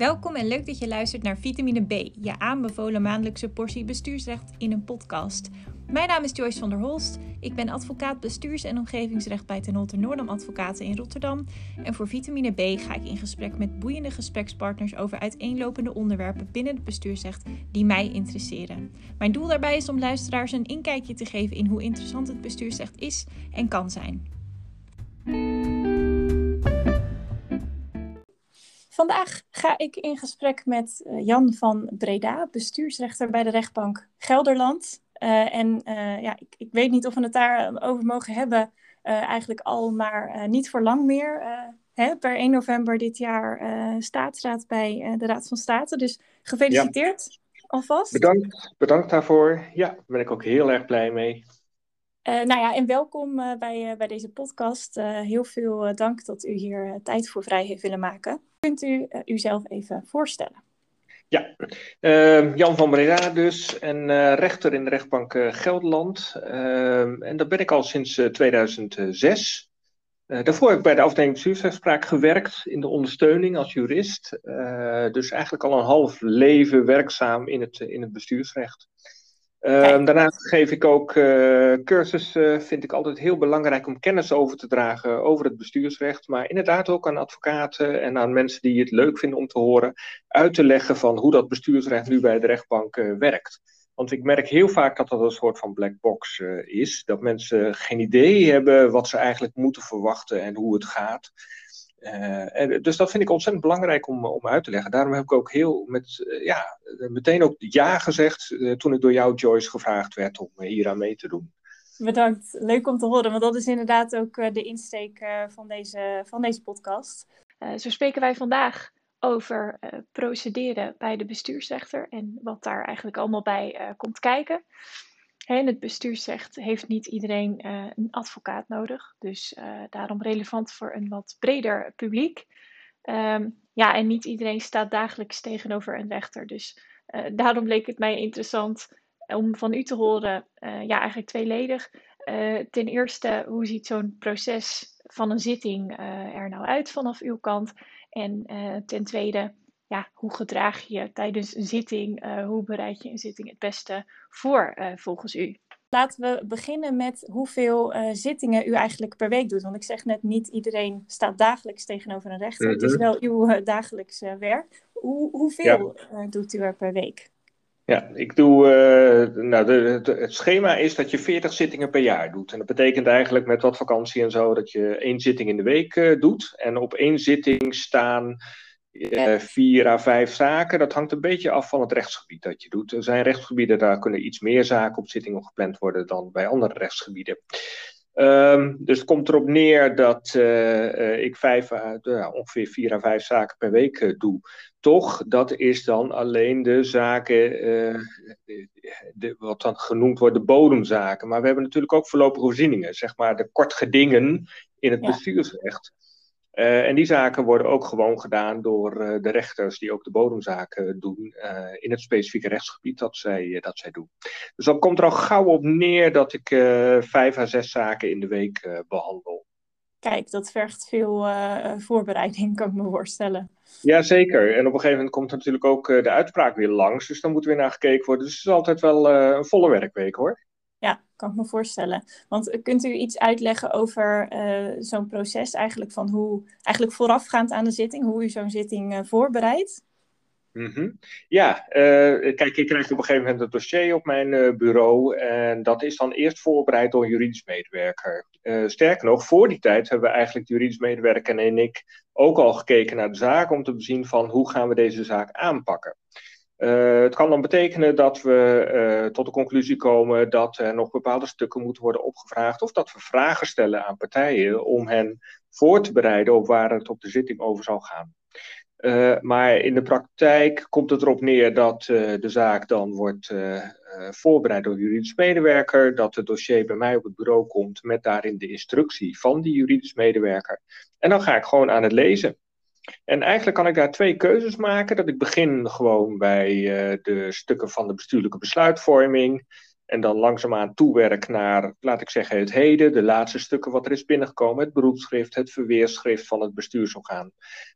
Welkom en leuk dat je luistert naar Vitamine B, je aanbevolen maandelijkse portie bestuursrecht in een podcast. Mijn naam is Joyce van der Holst. Ik ben advocaat bestuurs- en omgevingsrecht bij Ten Holte Noordam Advocaten in Rotterdam. En voor Vitamine B ga ik in gesprek met boeiende gesprekspartners over uiteenlopende onderwerpen binnen het bestuursrecht die mij interesseren. Mijn doel daarbij is om luisteraars een inkijkje te geven in hoe interessant het bestuursrecht is en kan zijn. Vandaag ga ik in gesprek met eh, Jan van Breda, bestuursrechter bij de rechtbank Gelderland. Uh, en uh, ja, ik, ik, weet niet of we het daarover mogen hebben, eigenlijk al, maar niet voor lang meer. Hè, per 1 november dit jaar staatsraad bij de Raad van State. Dus gefeliciteerd ja. alvast. Bedankt, bedankt daarvoor. Ja, daar ben ik ook heel erg blij mee. Nou ja, en welkom bij, bij deze podcast. heel veel dank dat u hier tijd voor vrij heeft willen maken. Kunt u uzelf even voorstellen? Ja, ehm, Jan van Breda dus en rechter in de rechtbank Gelderland. Ehm, en dat ben ik al sinds 2006. daarvoor heb ik bij de afdeling bestuursrechtspraak gewerkt in de ondersteuning als jurist. dus eigenlijk al een half leven werkzaam in het, in het bestuursrecht. Um, daarnaast geef ik ook uh, cursussen. Vind ik altijd heel belangrijk om kennis over te dragen over het bestuursrecht. Maar inderdaad ook aan advocaten en aan mensen die het leuk vinden om te horen. Uit te leggen van hoe dat bestuursrecht nu bij de rechtbank uh, werkt. Want ik merk heel vaak dat dat een soort van black box uh, is. Dat mensen geen idee hebben wat ze eigenlijk moeten verwachten en hoe het gaat. Uh, en, dus dat vind ik ontzettend belangrijk om, om uit te leggen. Daarom heb ik ook heel met, uh, ja, meteen ook ja gezegd uh, toen ik door jou, Joyce, gevraagd werd om hier aan mee te doen. Bedankt, leuk om te horen, want dat is inderdaad ook de insteek van, deze, van deze podcast. zo spreken wij vandaag over procederen bij de bestuursrechter en wat daar eigenlijk allemaal bij komt kijken. In het bestuursrecht heeft niet iedereen uh, een advocaat nodig. Dus uh, daarom relevant voor een wat breder publiek. Um, ja, en niet iedereen staat dagelijks tegenover een rechter. Dus uh, daarom leek het mij interessant om van u te horen, ja, eigenlijk tweeledig. ten eerste, hoe ziet zo'n proces van een zitting er nou uit vanaf uw kant? En ten tweede, ja, hoe gedraag je je tijdens een zitting? Uh, hoe bereid je een zitting het beste voor uh, volgens u? Laten we beginnen met hoeveel uh, zittingen u eigenlijk per week doet. Want ik zeg net, niet iedereen staat dagelijks tegenover een rechter. Het is wel uw dagelijks werk. Hoe, hoeveel ja. doet u er per week? Ja, ik doe. nou, de, de, het schema is dat je 40 zittingen per jaar doet. En dat betekent eigenlijk met wat vakantie en zo dat je één zitting in de week doet. En op één zitting staan uh, vier à vijf zaken. Dat hangt een beetje af van het rechtsgebied dat je doet. Er zijn rechtsgebieden, daar kunnen iets meer zaken op zittingen gepland worden dan bij andere rechtsgebieden. Um, dus het komt erop neer dat uh, uh, ik vijf, ongeveer vier à vijf zaken per week doe. Toch, dat is dan alleen de zaken, de, de, wat dan genoemd wordt de bodemzaken. Maar we hebben natuurlijk ook voorlopige voorzieningen, zeg maar de kortgedingen in het ja. bestuursrecht. Uh, en die zaken worden ook gewoon gedaan door uh, de rechters die ook de bodemzaken doen uh, in het specifieke rechtsgebied dat zij, dat zij doen. Dus dan komt er al gauw op neer dat ik vijf à zes zaken in de week behandel. Kijk, dat vergt veel voorbereiding, kan ik me voorstellen. Jazeker. En op een gegeven moment komt natuurlijk ook de uitspraak weer langs. Dus dan moet weer naar gekeken worden. Dus het is altijd wel een volle werkweek hoor. Kan ik me voorstellen. Want kunt u iets uitleggen over uh, zo'n proces eigenlijk van hoe, eigenlijk voorafgaand aan de zitting, hoe u zo'n zitting uh, voorbereidt? -hmm. Ja, kijk, ik krijg op een gegeven moment het dossier op mijn bureau en dat is dan eerst voorbereid door een juridisch medewerker. sterker nog, voor die tijd hebben we eigenlijk de juridisch medewerker en ik ook al gekeken naar de zaak om te zien van hoe gaan we deze zaak aanpakken. Uh, het kan dan betekenen dat we uh, tot de conclusie komen dat er nog bepaalde stukken moeten worden opgevraagd. Of dat we vragen stellen aan partijen om hen voor te bereiden op waar het op de zitting over zal gaan. Uh, maar in de praktijk komt het erop neer dat de zaak dan wordt voorbereid door een juridisch medewerker. Dat het dossier bij mij op het bureau komt met daarin de instructie van die juridisch medewerker. En dan ga ik gewoon aan het lezen. En eigenlijk kan ik daar twee keuzes maken. Dat ik begin gewoon bij uh, de stukken van de bestuurlijke besluitvorming. En dan langzaamaan toewerk naar, laat ik zeggen, het heden, de laatste stukken wat er is binnengekomen, het beroepsschrift, het verweerschrift van het bestuursorgaan.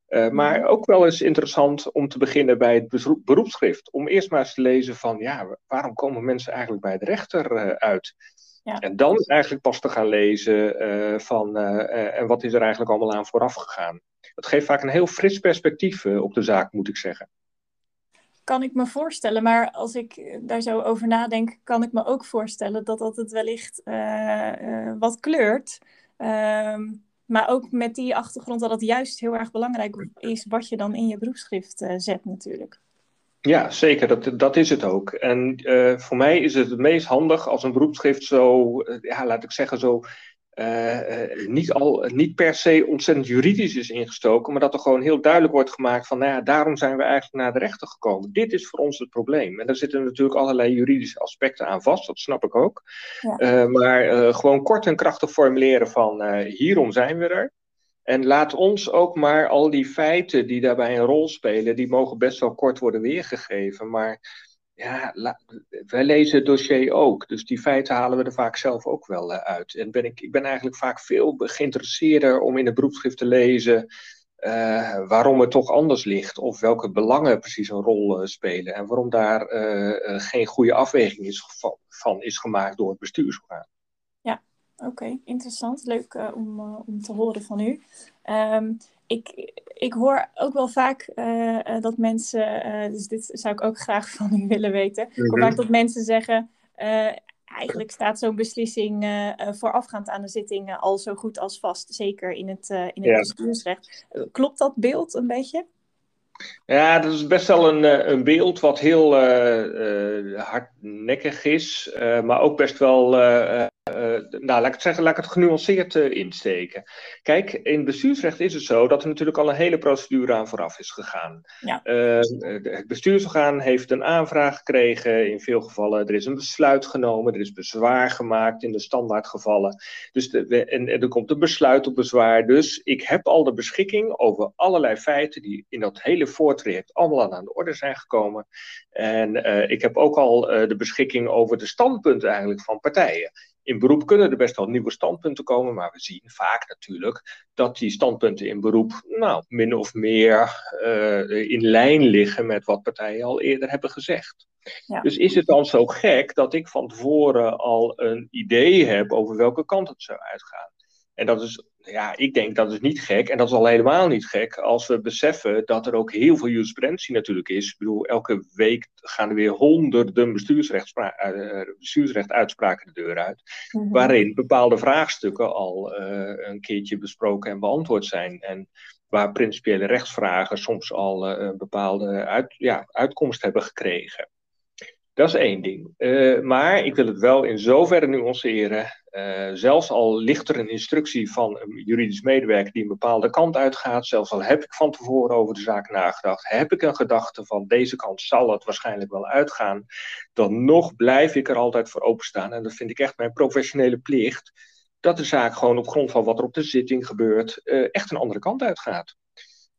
Uh, maar mhm. ook wel eens interessant om te beginnen bij het beroepsschrift. Om eerst maar eens te lezen van, ja, waarom komen mensen eigenlijk bij de rechter uh, uit? Ja. En dan eigenlijk pas te gaan lezen uh, van, en wat is er eigenlijk allemaal aan vooraf gegaan. Dat geeft vaak een heel fris perspectief op de zaak, moet ik zeggen kan ik me voorstellen. Maar als ik daar zo over nadenk, kan ik me ook voorstellen dat dat het wellicht wat kleurt. Ehm, maar ook met die achtergrond dat het juist heel erg belangrijk is wat je dan in je beroepsschrift zet natuurlijk. Ja, zeker. Dat, dat is het ook. En voor mij is het het meest handig als een beroepsschrift zo, ja, laat ik zeggen, zo uh, niet, al, niet per se ontzettend juridisch is ingestoken, maar dat er gewoon heel duidelijk wordt gemaakt van, nou ja, daarom zijn we eigenlijk naar de rechter gekomen. Dit is voor ons het probleem. En daar zitten natuurlijk allerlei juridische aspecten aan vast, dat snap ik ook. Ja. Maar gewoon kort en krachtig formuleren van, hierom zijn we er. En laat ons ook maar al die feiten die daarbij een rol spelen, die mogen best wel kort worden weergegeven, maar ja, wij lezen het dossier ook. Dus die feiten halen we er vaak zelf ook wel uh, uit. En ben ik, ik ben eigenlijk vaak veel geïnteresseerder om in het beroepsschrift te lezen uh, waarom het toch anders ligt. Of welke belangen precies een rol uh, spelen. En waarom daar geen goede afweging is van, van, is gemaakt door het bestuursorgaan. Oké, interessant. Leuk om, om te horen van u. Um, ik, ik hoor ook wel vaak uh, dat mensen, dus dit zou ik ook graag van u willen weten. Ik hoor vaak dat mensen zeggen, eigenlijk staat zo'n beslissing voorafgaand aan de zitting al zo goed als vast, zeker in het, in het bestuursrecht. Klopt dat beeld een beetje? Ja, dat is best wel een, een beeld wat heel hardnekkig is, maar ook best wel uh, nou, laat ik het zeggen, laat ik het genuanceerd uh, insteken. Kijk, in bestuursrecht is het zo dat er natuurlijk al een hele procedure aan vooraf is gegaan. Ja. Uh, het bestuursorgaan heeft een aanvraag gekregen, in veel gevallen er is een besluit genomen, er is bezwaar gemaakt in de standaardgevallen. Dus de, en, en, er komt een besluit op bezwaar. Dus ik heb al de beschikking over allerlei feiten die in dat hele voortraject allemaal aan de orde zijn gekomen. En ik heb ook al de beschikking over de standpunten eigenlijk van partijen in beroep kunnen er best wel nieuwe standpunten komen, maar we zien vaak natuurlijk dat die standpunten in beroep, nou, min of meer uh, in lijn liggen met wat partijen al eerder hebben gezegd. Ja. Dus is het dan zo gek dat ik van tevoren al een idee heb over welke kant het zou uitgaan? En dat is ja, ik denk dat is niet gek. En dat is al helemaal niet gek als we beseffen dat er ook heel veel jurisprudentie natuurlijk is. Ik bedoel, elke week gaan er weer honderden bestuursrechtuitspraken de deur uit. Mhm. Waarin bepaalde vraagstukken al uh, een keertje besproken en beantwoord zijn. En waar principiële rechtsvragen soms al uh, een bepaalde uit, ja, uitkomst hebben gekregen. Dat is één ding. Uh, maar ik wil het wel in zoverre nuanceren. Uh, zelfs al ligt er een instructie van een juridisch medewerker die een bepaalde kant uitgaat, zelfs al heb ik van tevoren over de zaak nagedacht, heb ik een gedachte van deze kant zal het waarschijnlijk wel uitgaan, dan nog blijf ik er altijd voor openstaan. En dat vind ik echt mijn professionele plicht, dat de zaak gewoon op grond van wat er op de zitting gebeurt, uh, echt een andere kant uitgaat.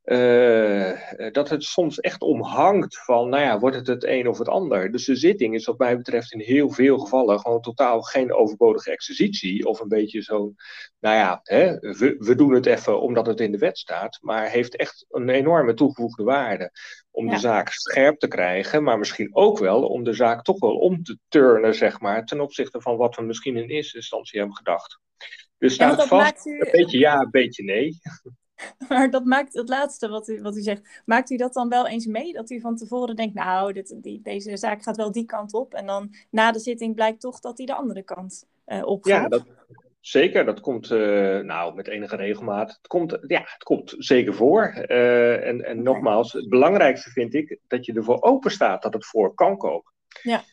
Uh, dat het soms echt omhangt van, nou ja, wordt het het een of het ander. Dus de zitting is wat mij betreft in heel veel gevallen gewoon totaal geen overbodige exercitie. Of een beetje zo'n, nou ja, hè, we, we, doen het even omdat het in de wet staat. Maar heeft echt een enorme toegevoegde waarde om de zaak scherp te krijgen. Maar misschien ook wel om de zaak toch wel om te turnen, zeg maar, ten opzichte van wat we misschien in eerste instantie hebben gedacht. Dus staat vast, u... een beetje ja, een beetje nee. Maar dat maakt het laatste wat u, wat u zegt, maakt u dat dan wel eens mee? Dat u van tevoren denkt, nou, dit, die, deze zaak gaat wel die kant op. En dan na de zitting blijkt toch dat hij de andere kant uh, op gaat. Ja, dat, zeker. Dat komt uh, nou, met enige regelmaat. Het komt, ja, het komt zeker voor. Uh, en en nogmaals, het belangrijkste vind ik dat je ervoor open staat dat het voor kan komen. Ja.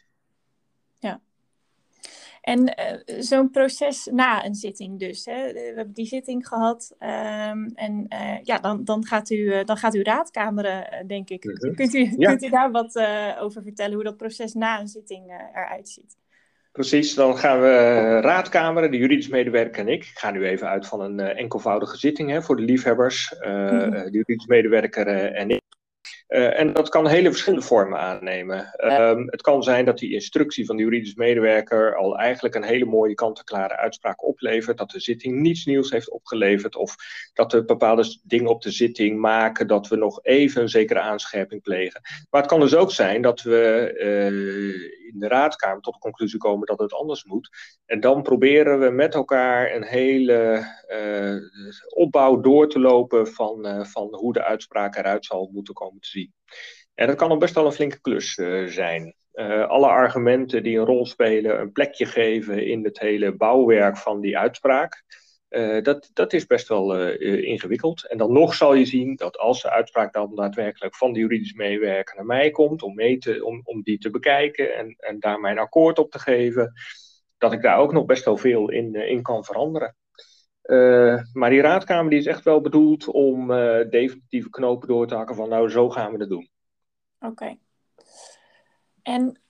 En uh, zo'n proces na een zitting dus. Hè? We hebben die zitting gehad. Um, en uh, ja, dan, dan, gaat u, dan gaat u raadkameren, denk ik. Kunt, u, ja. kunt u daar wat over vertellen, hoe dat proces na een zitting eruit ziet? Precies, dan gaan we raadkameren, de juridisch medewerker en ik. Ik ga nu even uit van een enkelvoudige zitting hè, voor de liefhebbers. Mm -hmm. De juridisch medewerker en ik Uh, en dat kan hele verschillende vormen aannemen. Um, het kan zijn dat die instructie van de juridische medewerker al eigenlijk een hele mooie kant-en-klare uitspraak oplevert. Dat de zitting niets nieuws heeft opgeleverd. Of dat we bepaalde dingen op de zitting maken dat we nog even een zekere aanscherping plegen. Maar het kan dus ook zijn dat we uh, in de raadkamer tot de conclusie komen dat het anders moet. En dan proberen we met elkaar een hele uh, opbouw door te lopen van, van hoe de uitspraak eruit zal moeten komen te zien. En dat kan nog best wel een flinke klus uh, zijn. Alle argumenten die een rol spelen, een plekje geven in het hele bouwwerk van die uitspraak. Uh, dat, dat is best wel ingewikkeld. En dan nog zal je zien dat als de uitspraak dan daadwerkelijk van de juridisch meewerker naar mij komt, om, mee te, om, om die te bekijken en, en daar mijn akkoord op te geven, dat ik daar ook nog best wel veel in, in kan veranderen. Maar die raadkamer die is echt wel bedoeld om definitieve knopen door te hakken van nou zo gaan we het doen. Oké. En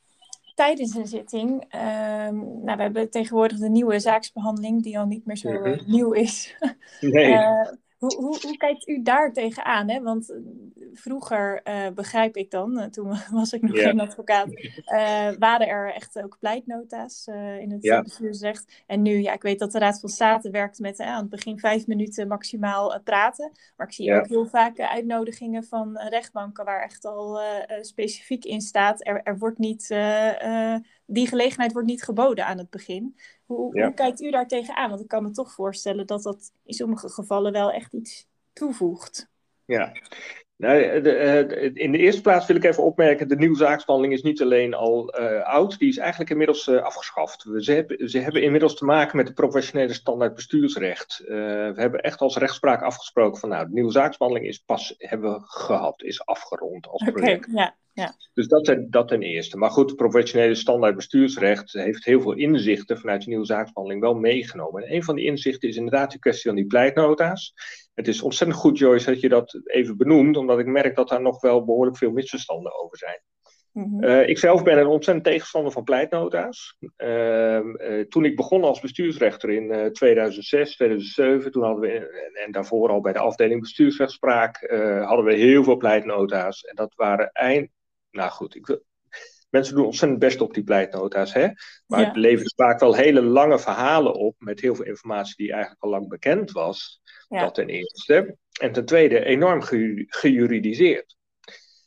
tijdens een zitting, ehm, nou, we hebben tegenwoordig de nieuwe zaaksbehandeling die al niet meer zo mm -hmm. nieuw is. Nee. Hoe, hoe, hoe, kijkt u daar tegenaan? Hè? Want eh, vroeger, uh, begrijp ik dan, uh, toen was ik nog yeah. geen advocaat, uh, waren er echt ook pleitnota's in het yeah. bestuursrecht. En nu, ja, ik weet dat de Raad van State werkt met aan het begin vijf minuten maximaal praten. Maar ik zie yeah. ook heel vaak uitnodigingen van rechtbanken waar echt al specifiek in staat, er, er wordt niet, die gelegenheid wordt niet geboden aan het begin. Hoe, ja. hoe, kijkt u daar tegenaan? Want ik kan me toch voorstellen dat dat in sommige gevallen wel echt iets toevoegt. Ja, nou, de, in de eerste plaats wil ik even opmerken: de nieuwe zaaksbehandeling is niet alleen al uh, oud, die is eigenlijk inmiddels uh, afgeschaft. We, ze, hebben, ze hebben inmiddels te maken met de professionele standaard bestuursrecht. Uh, we hebben echt als rechtspraak afgesproken van nou, de nieuwe zaaksbehandeling is pas hebben we gehad, is afgerond als project. Okay, ja. Ja. Dus dat ten, dat ten eerste. Maar goed, professionele standaard bestuursrecht heeft heel veel inzichten vanuit de nieuwe zaaksbehandeling wel meegenomen. En een van die inzichten is inderdaad de kwestie van die pleitnota's. Het is ontzettend goed, Joyce, dat je dat even benoemt, omdat ik merk dat daar nog wel behoorlijk veel misverstanden over zijn. Mm-hmm. Uh, ik zelf ben een ontzettend tegenstander van pleitnota's. Uh, uh, toen ik begon als bestuursrechter in 2006, 2007, toen hadden we, en, en, daarvoor al bij de afdeling bestuursrechtspraak, hadden we heel veel pleitnota's. En dat waren eind, nou goed, ik, mensen doen ontzettend best op die pleitnota's, hè? maar ja. het levert vaak wel hele lange verhalen op met heel veel informatie die eigenlijk al lang bekend was. Ja. Dat ten eerste. En ten tweede enorm ge gejuridiseerd.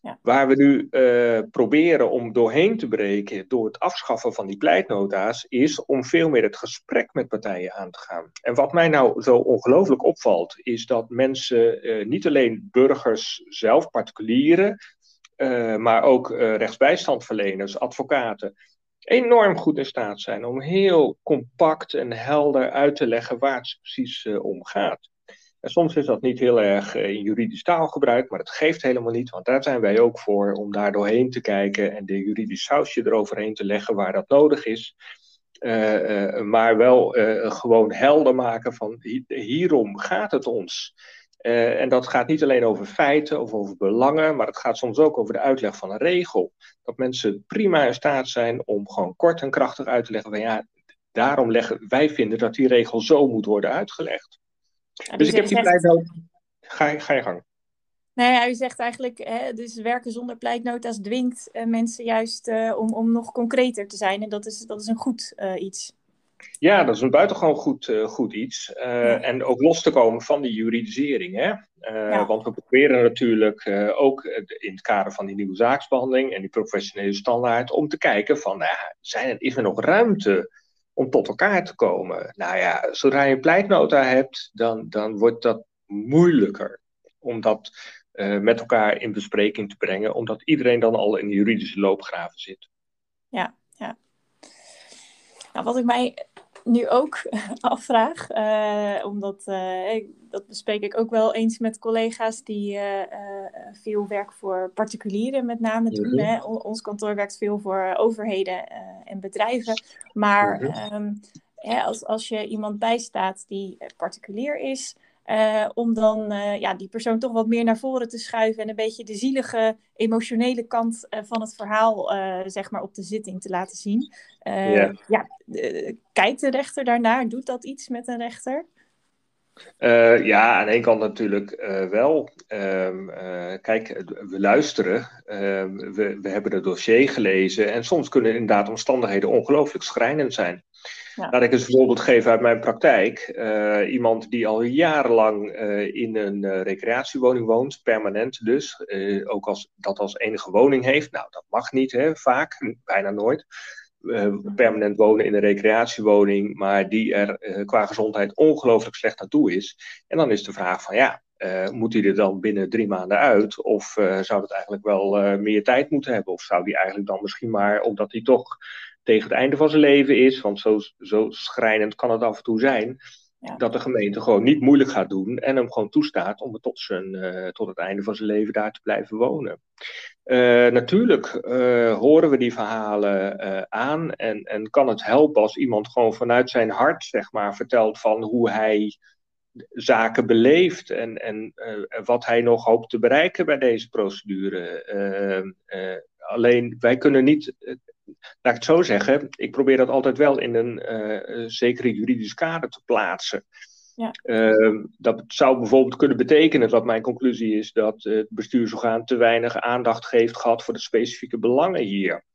Ja. Waar we nu uh, proberen om doorheen te breken door het afschaffen van die pleitnota's, is om veel meer het gesprek met partijen aan te gaan. En wat mij nou zo ongelooflijk opvalt, is dat mensen, uh, niet alleen burgers zelf, particulieren, uh, maar ook rechtsbijstandverleners, advocaten, enorm goed in staat zijn om heel compact en helder uit te leggen waar het precies om gaat. En soms is dat niet heel erg in juridisch taalgebruik, maar dat geeft helemaal niet, want daar zijn wij ook voor om daar doorheen te kijken en de juridisch sausje eroverheen te leggen waar dat nodig is. Maar wel gewoon helder maken van hierom gaat het ons. En dat gaat niet alleen over feiten of over belangen, maar het gaat soms ook over de uitleg van een regel. Dat mensen prima in staat zijn om gewoon kort en krachtig uit te leggen van ja, daarom leggen wij vinden dat die regel zo moet worden uitgelegd. Ja, dus ik heb die pleitnoot. Ga, ga je gang. Nee, nou ja, u zegt eigenlijk, hè, dus werken zonder pleitnota's dwingt uh, mensen juist uh, om, om nog concreter te zijn. En dat is, dat is een goed iets. Ja, dat is een buitengewoon goed, goed iets. Ja. En ook los te komen van die juridisering. Hè? Ja. Want we proberen natuurlijk ook in het kader van die nieuwe zaaksbehandeling en die professionele standaard om te kijken van, nou, zijn er, is er nog ruimte om tot elkaar te komen. Nou ja, zodra je een pleitnota hebt, dan, dan wordt dat moeilijker om dat met elkaar in bespreking te brengen, omdat iedereen dan al in de juridische loopgraven zit. Ja, ja. Nou, wat ik mij nu ook afvraag, uh, omdat uh, dat bespreek ik ook wel eens met collega's die uh, veel werk voor particulieren met name doen. Mm -hmm. hè. Ons kantoor werkt veel voor overheden en bedrijven. Maar mm -hmm. um, hè, als, als je iemand bijstaat die particulier is, uh, om dan uh, ja, die persoon toch wat meer naar voren te schuiven en een beetje de zielige, emotionele kant uh, van het verhaal zeg maar op de zitting te laten zien. Ja, kijkt de rechter daarnaar? Doet dat iets met een rechter? Ja, aan de ene kant natuurlijk wel. Um, uh, kijk, we luisteren, ehm, we, we hebben het dossier gelezen en soms kunnen inderdaad omstandigheden ongelooflijk schrijnend zijn. Ja. Laat ik eens een voorbeeld geven uit mijn praktijk. iemand die al jarenlang in een recreatiewoning woont, permanent dus, ook als dat als enige woning heeft. Nou, dat mag niet, hè, vaak, bijna nooit. Eh, permanent wonen in een recreatiewoning, maar die er qua gezondheid ongelooflijk slecht aan toe is. En dan is de vraag van ja, moet hij er dan binnen drie maanden uit? Of zou dat eigenlijk wel meer tijd moeten hebben? Of zou hij eigenlijk dan misschien maar, omdat hij toch tegen het einde van zijn leven is, want zo, zo schrijnend kan het af en toe zijn, dat de gemeente gewoon niet moeilijk gaat doen en hem gewoon toestaat om tot, zijn, uh, tot het einde van zijn leven daar te blijven wonen. Uh, natuurlijk uh, horen we die verhalen aan en, en kan het helpen als iemand gewoon vanuit zijn hart zeg maar, vertelt van hoe hij zaken beleeft en, en wat hij nog hoopt te bereiken bij deze procedure. alleen wij kunnen niet laat ik het zo zeggen, ik probeer dat altijd wel in een uh, zekere juridisch kader te plaatsen. Ja. Uh, dat zou bijvoorbeeld kunnen betekenen dat mijn conclusie is dat het bestuursorgaan te weinig aandacht heeft gehad voor de specifieke belangen hier.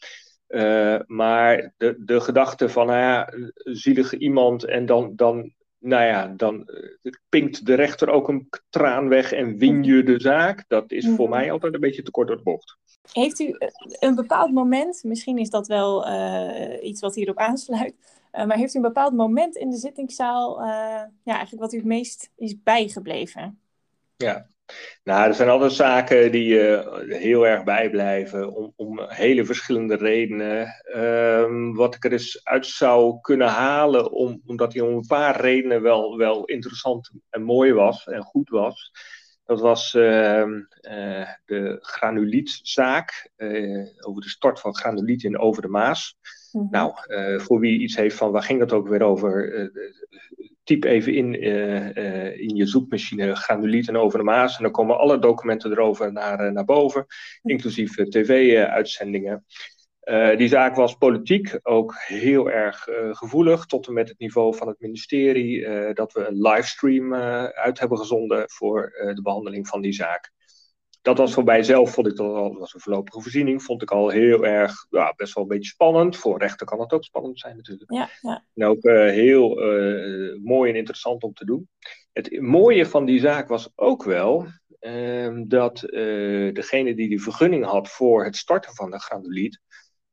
Uh, maar de, de gedachte van, nou ja, zielige iemand en dan, dan, nou ja, dan pinkt de rechter ook een traan weg en win je de zaak. Dat is voor mij altijd een beetje te kort door de bocht. Heeft u een bepaald moment, misschien is dat wel uh, iets wat hierop aansluit, uh, maar heeft u een bepaald moment in de zittingszaal, uh, ja, eigenlijk wat u het meest is bijgebleven? Ja, nou, er zijn altijd zaken die heel erg bijblijven, om, om hele verschillende redenen. Ehm, wat ik er eens uit zou kunnen halen, om, omdat hij om een paar redenen wel, wel interessant en mooi was en goed was. Dat was uh, uh, de granulietzaak uh, over de stort van granuliet in Over de Maas. Mm -hmm. Nou, eh, voor wie iets heeft van waar ging dat ook weer over, typ even in, in je zoekmachine granuliet en Over de Maas. En dan komen alle documenten erover naar, naar boven, inclusief tv-uitzendingen. Die zaak was politiek ook heel erg gevoelig, tot en met het niveau van het ministerie, dat we een livestream uit hebben gezonden voor de behandeling van die zaak. Dat was voor mijzelf, vond ik dat al, was een voorlopige voorziening, vond ik al heel erg, ja, best wel een beetje spannend. Voor rechter kan het ook spannend zijn natuurlijk. Ja, ja. En ook heel mooi en interessant om te doen. Het mooie van die zaak was ook wel ehm, dat degene die die vergunning had voor het starten van de granuliet,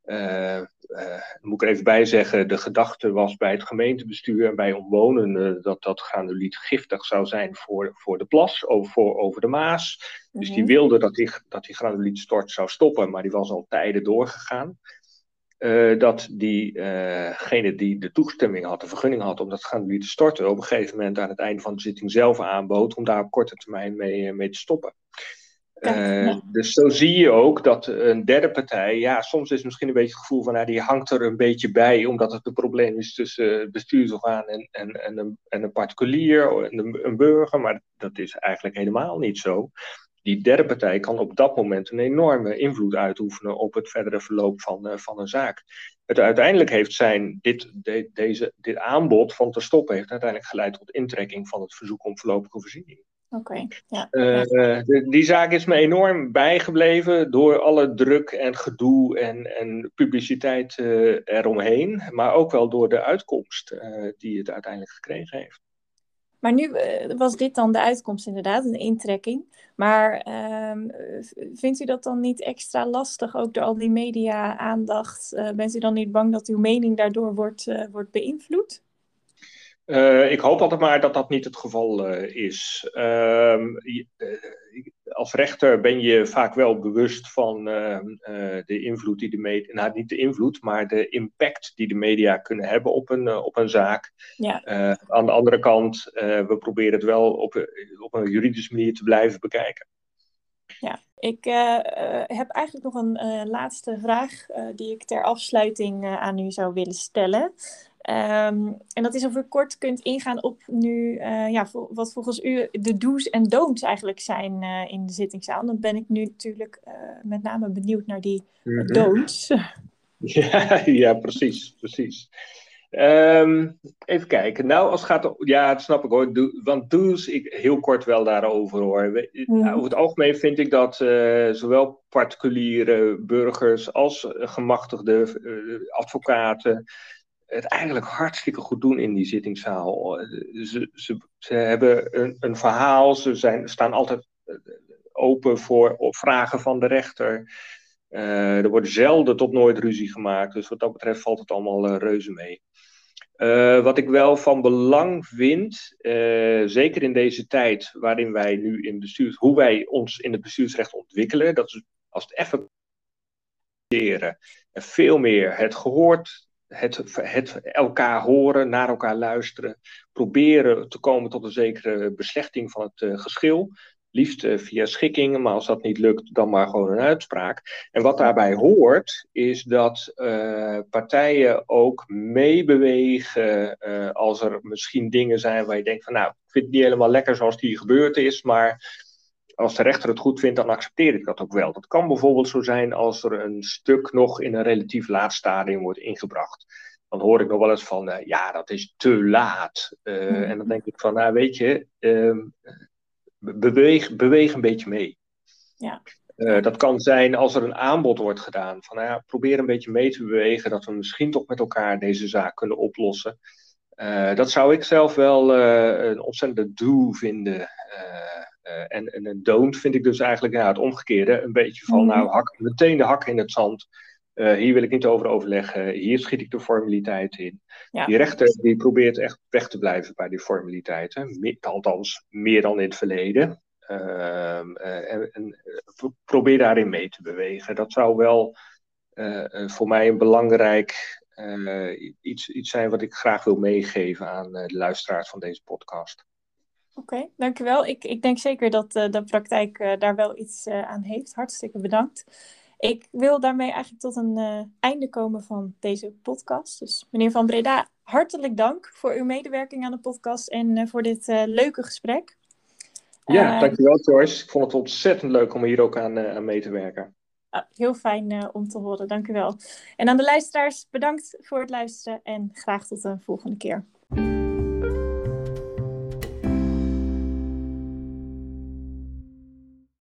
uh, uh, moet ik er even bij zeggen, de gedachte was bij het gemeentebestuur en bij omwonenden dat dat granuliet giftig zou zijn voor, voor de plas, over, voor, over de Maas. Dus die mhm. wilden dat die, dat die granulietstort zou stoppen, maar die was al tijden doorgegaan. Uh, dat diegene die de toestemming had, de vergunning had om dat granuliet te storten, op een gegeven moment aan het einde van de zitting zelf aanbood om daar op korte termijn mee, mee te stoppen. Uh, dus zo zie je ook dat een derde partij, ja, soms is misschien een beetje het gevoel van, nou, die hangt er een beetje bij, omdat het een probleem is tussen het bestuursorgaan en, en, en, een, en een particulier, en een, een burger, maar dat is eigenlijk helemaal niet zo. Die derde partij kan op dat moment een enorme invloed uitoefenen op het verdere verloop van, uh, van een zaak. Het uiteindelijk heeft zijn, dit, de, deze, dit aanbod van te stoppen, heeft uiteindelijk geleid tot intrekking van het verzoek om voorlopige voorziening. Oké, ja. Uh, die zaak is me enorm bijgebleven door alle druk en gedoe en, en publiciteit uh, eromheen. Maar ook wel door de uitkomst die het uiteindelijk gekregen heeft. Maar nu was dit dan de uitkomst inderdaad, een intrekking. Maar ehm, vindt u dat dan niet extra lastig, ook door al die media-aandacht? bent u dan niet bang dat uw mening daardoor wordt, wordt beïnvloed? Uh, ik hoop altijd maar dat dat niet het geval uh, is. Uh, als rechter ben je vaak wel bewust van ehm, de invloed die de media, nou niet de invloed, maar de impact die de media kunnen hebben op een, op een zaak. Ja. aan de andere kant, we proberen het wel op, op een juridische manier te blijven bekijken. Ja, ik heb eigenlijk nog een laatste vraag die ik ter afsluiting aan u zou willen stellen. Um, en dat is of u kort kunt ingaan op nu, uh, ja, wat volgens u de do's en don'ts eigenlijk zijn uh, in de zittingszaal. Dan ben ik nu natuurlijk uh, met name benieuwd naar die mm -hmm. don'ts. Ja, ja, precies, precies. Ehm, even kijken. Nou, als het gaat. Ja, dat snap ik hoor. Do, want do's, ik heel kort wel daarover hoor. Mhm. Over het algemeen vind ik dat uh, zowel particuliere burgers als gemachtigde uh, advocaten het eigenlijk hartstikke goed doen in die zittingszaal. Ze, ze, ze hebben een, een verhaal, ze zijn, staan altijd eh, open voor vragen van de rechter. Uh, er wordt zelden tot nooit ruzie gemaakt, dus wat dat betreft valt het allemaal uh, reuze mee. Wat ik wel van belang vind, zeker in deze tijd waarin wij nu in bestuurs, hoe wij ons in het bestuursrecht ontwikkelen, dat is als het even en veel meer het gehoord het, het elkaar horen, naar elkaar luisteren, proberen te komen tot een zekere beslechting van het uh, geschil. Liefst uh, via schikkingen, maar als dat niet lukt, dan maar gewoon een uitspraak. En wat daarbij hoort, is dat uh, partijen ook meebewegen als er misschien dingen zijn waar je denkt van nou, ik vind het niet helemaal lekker zoals die gebeurd is, maar als de rechter het goed vindt, dan accepteer ik dat ook wel. Dat kan bijvoorbeeld zo zijn als er een stuk nog in een relatief laat stadium wordt ingebracht. Dan hoor ik nog wel eens van, uh, ja, dat is te laat. Uh, En dan denk ik van, nou weet je, uh, beweeg, beweeg een beetje mee. Ja. Uh, dat kan zijn als er een aanbod wordt gedaan. Van, nou ja, probeer een beetje mee te bewegen dat we misschien toch met elkaar deze zaak kunnen oplossen. dat zou ik zelf wel een ontzettende do vinden. Uh, en, en een don't vind ik dus eigenlijk ja, het omgekeerde. Een beetje van, mhm. nou, hak, meteen de hak in het zand. Uh, hier wil ik niet over overleggen. Hier schiet ik de formaliteit in. Die rechter die probeert echt weg te blijven bij die formaliteiten. Me althans, meer dan in het verleden. Uh, en, en probeer daarin mee te bewegen. Dat zou wel voor mij een belangrijk iets, iets zijn wat ik graag wil meegeven aan de luisteraars van deze podcast. Oké, dankjewel. Ik, ik denk zeker dat uh, de praktijk uh, daar wel iets uh, aan heeft. Hartstikke bedankt. Ik wil daarmee eigenlijk tot een einde komen van deze podcast. Dus meneer Van Breda, hartelijk dank voor uw medewerking aan de podcast en voor dit leuke gesprek. Ja, dankjewel Joyce. Ik vond het ontzettend leuk om hier ook aan, aan mee te werken. Ah, heel fijn om te horen, dankjewel. En aan de luisteraars, bedankt voor het luisteren en graag tot een volgende keer.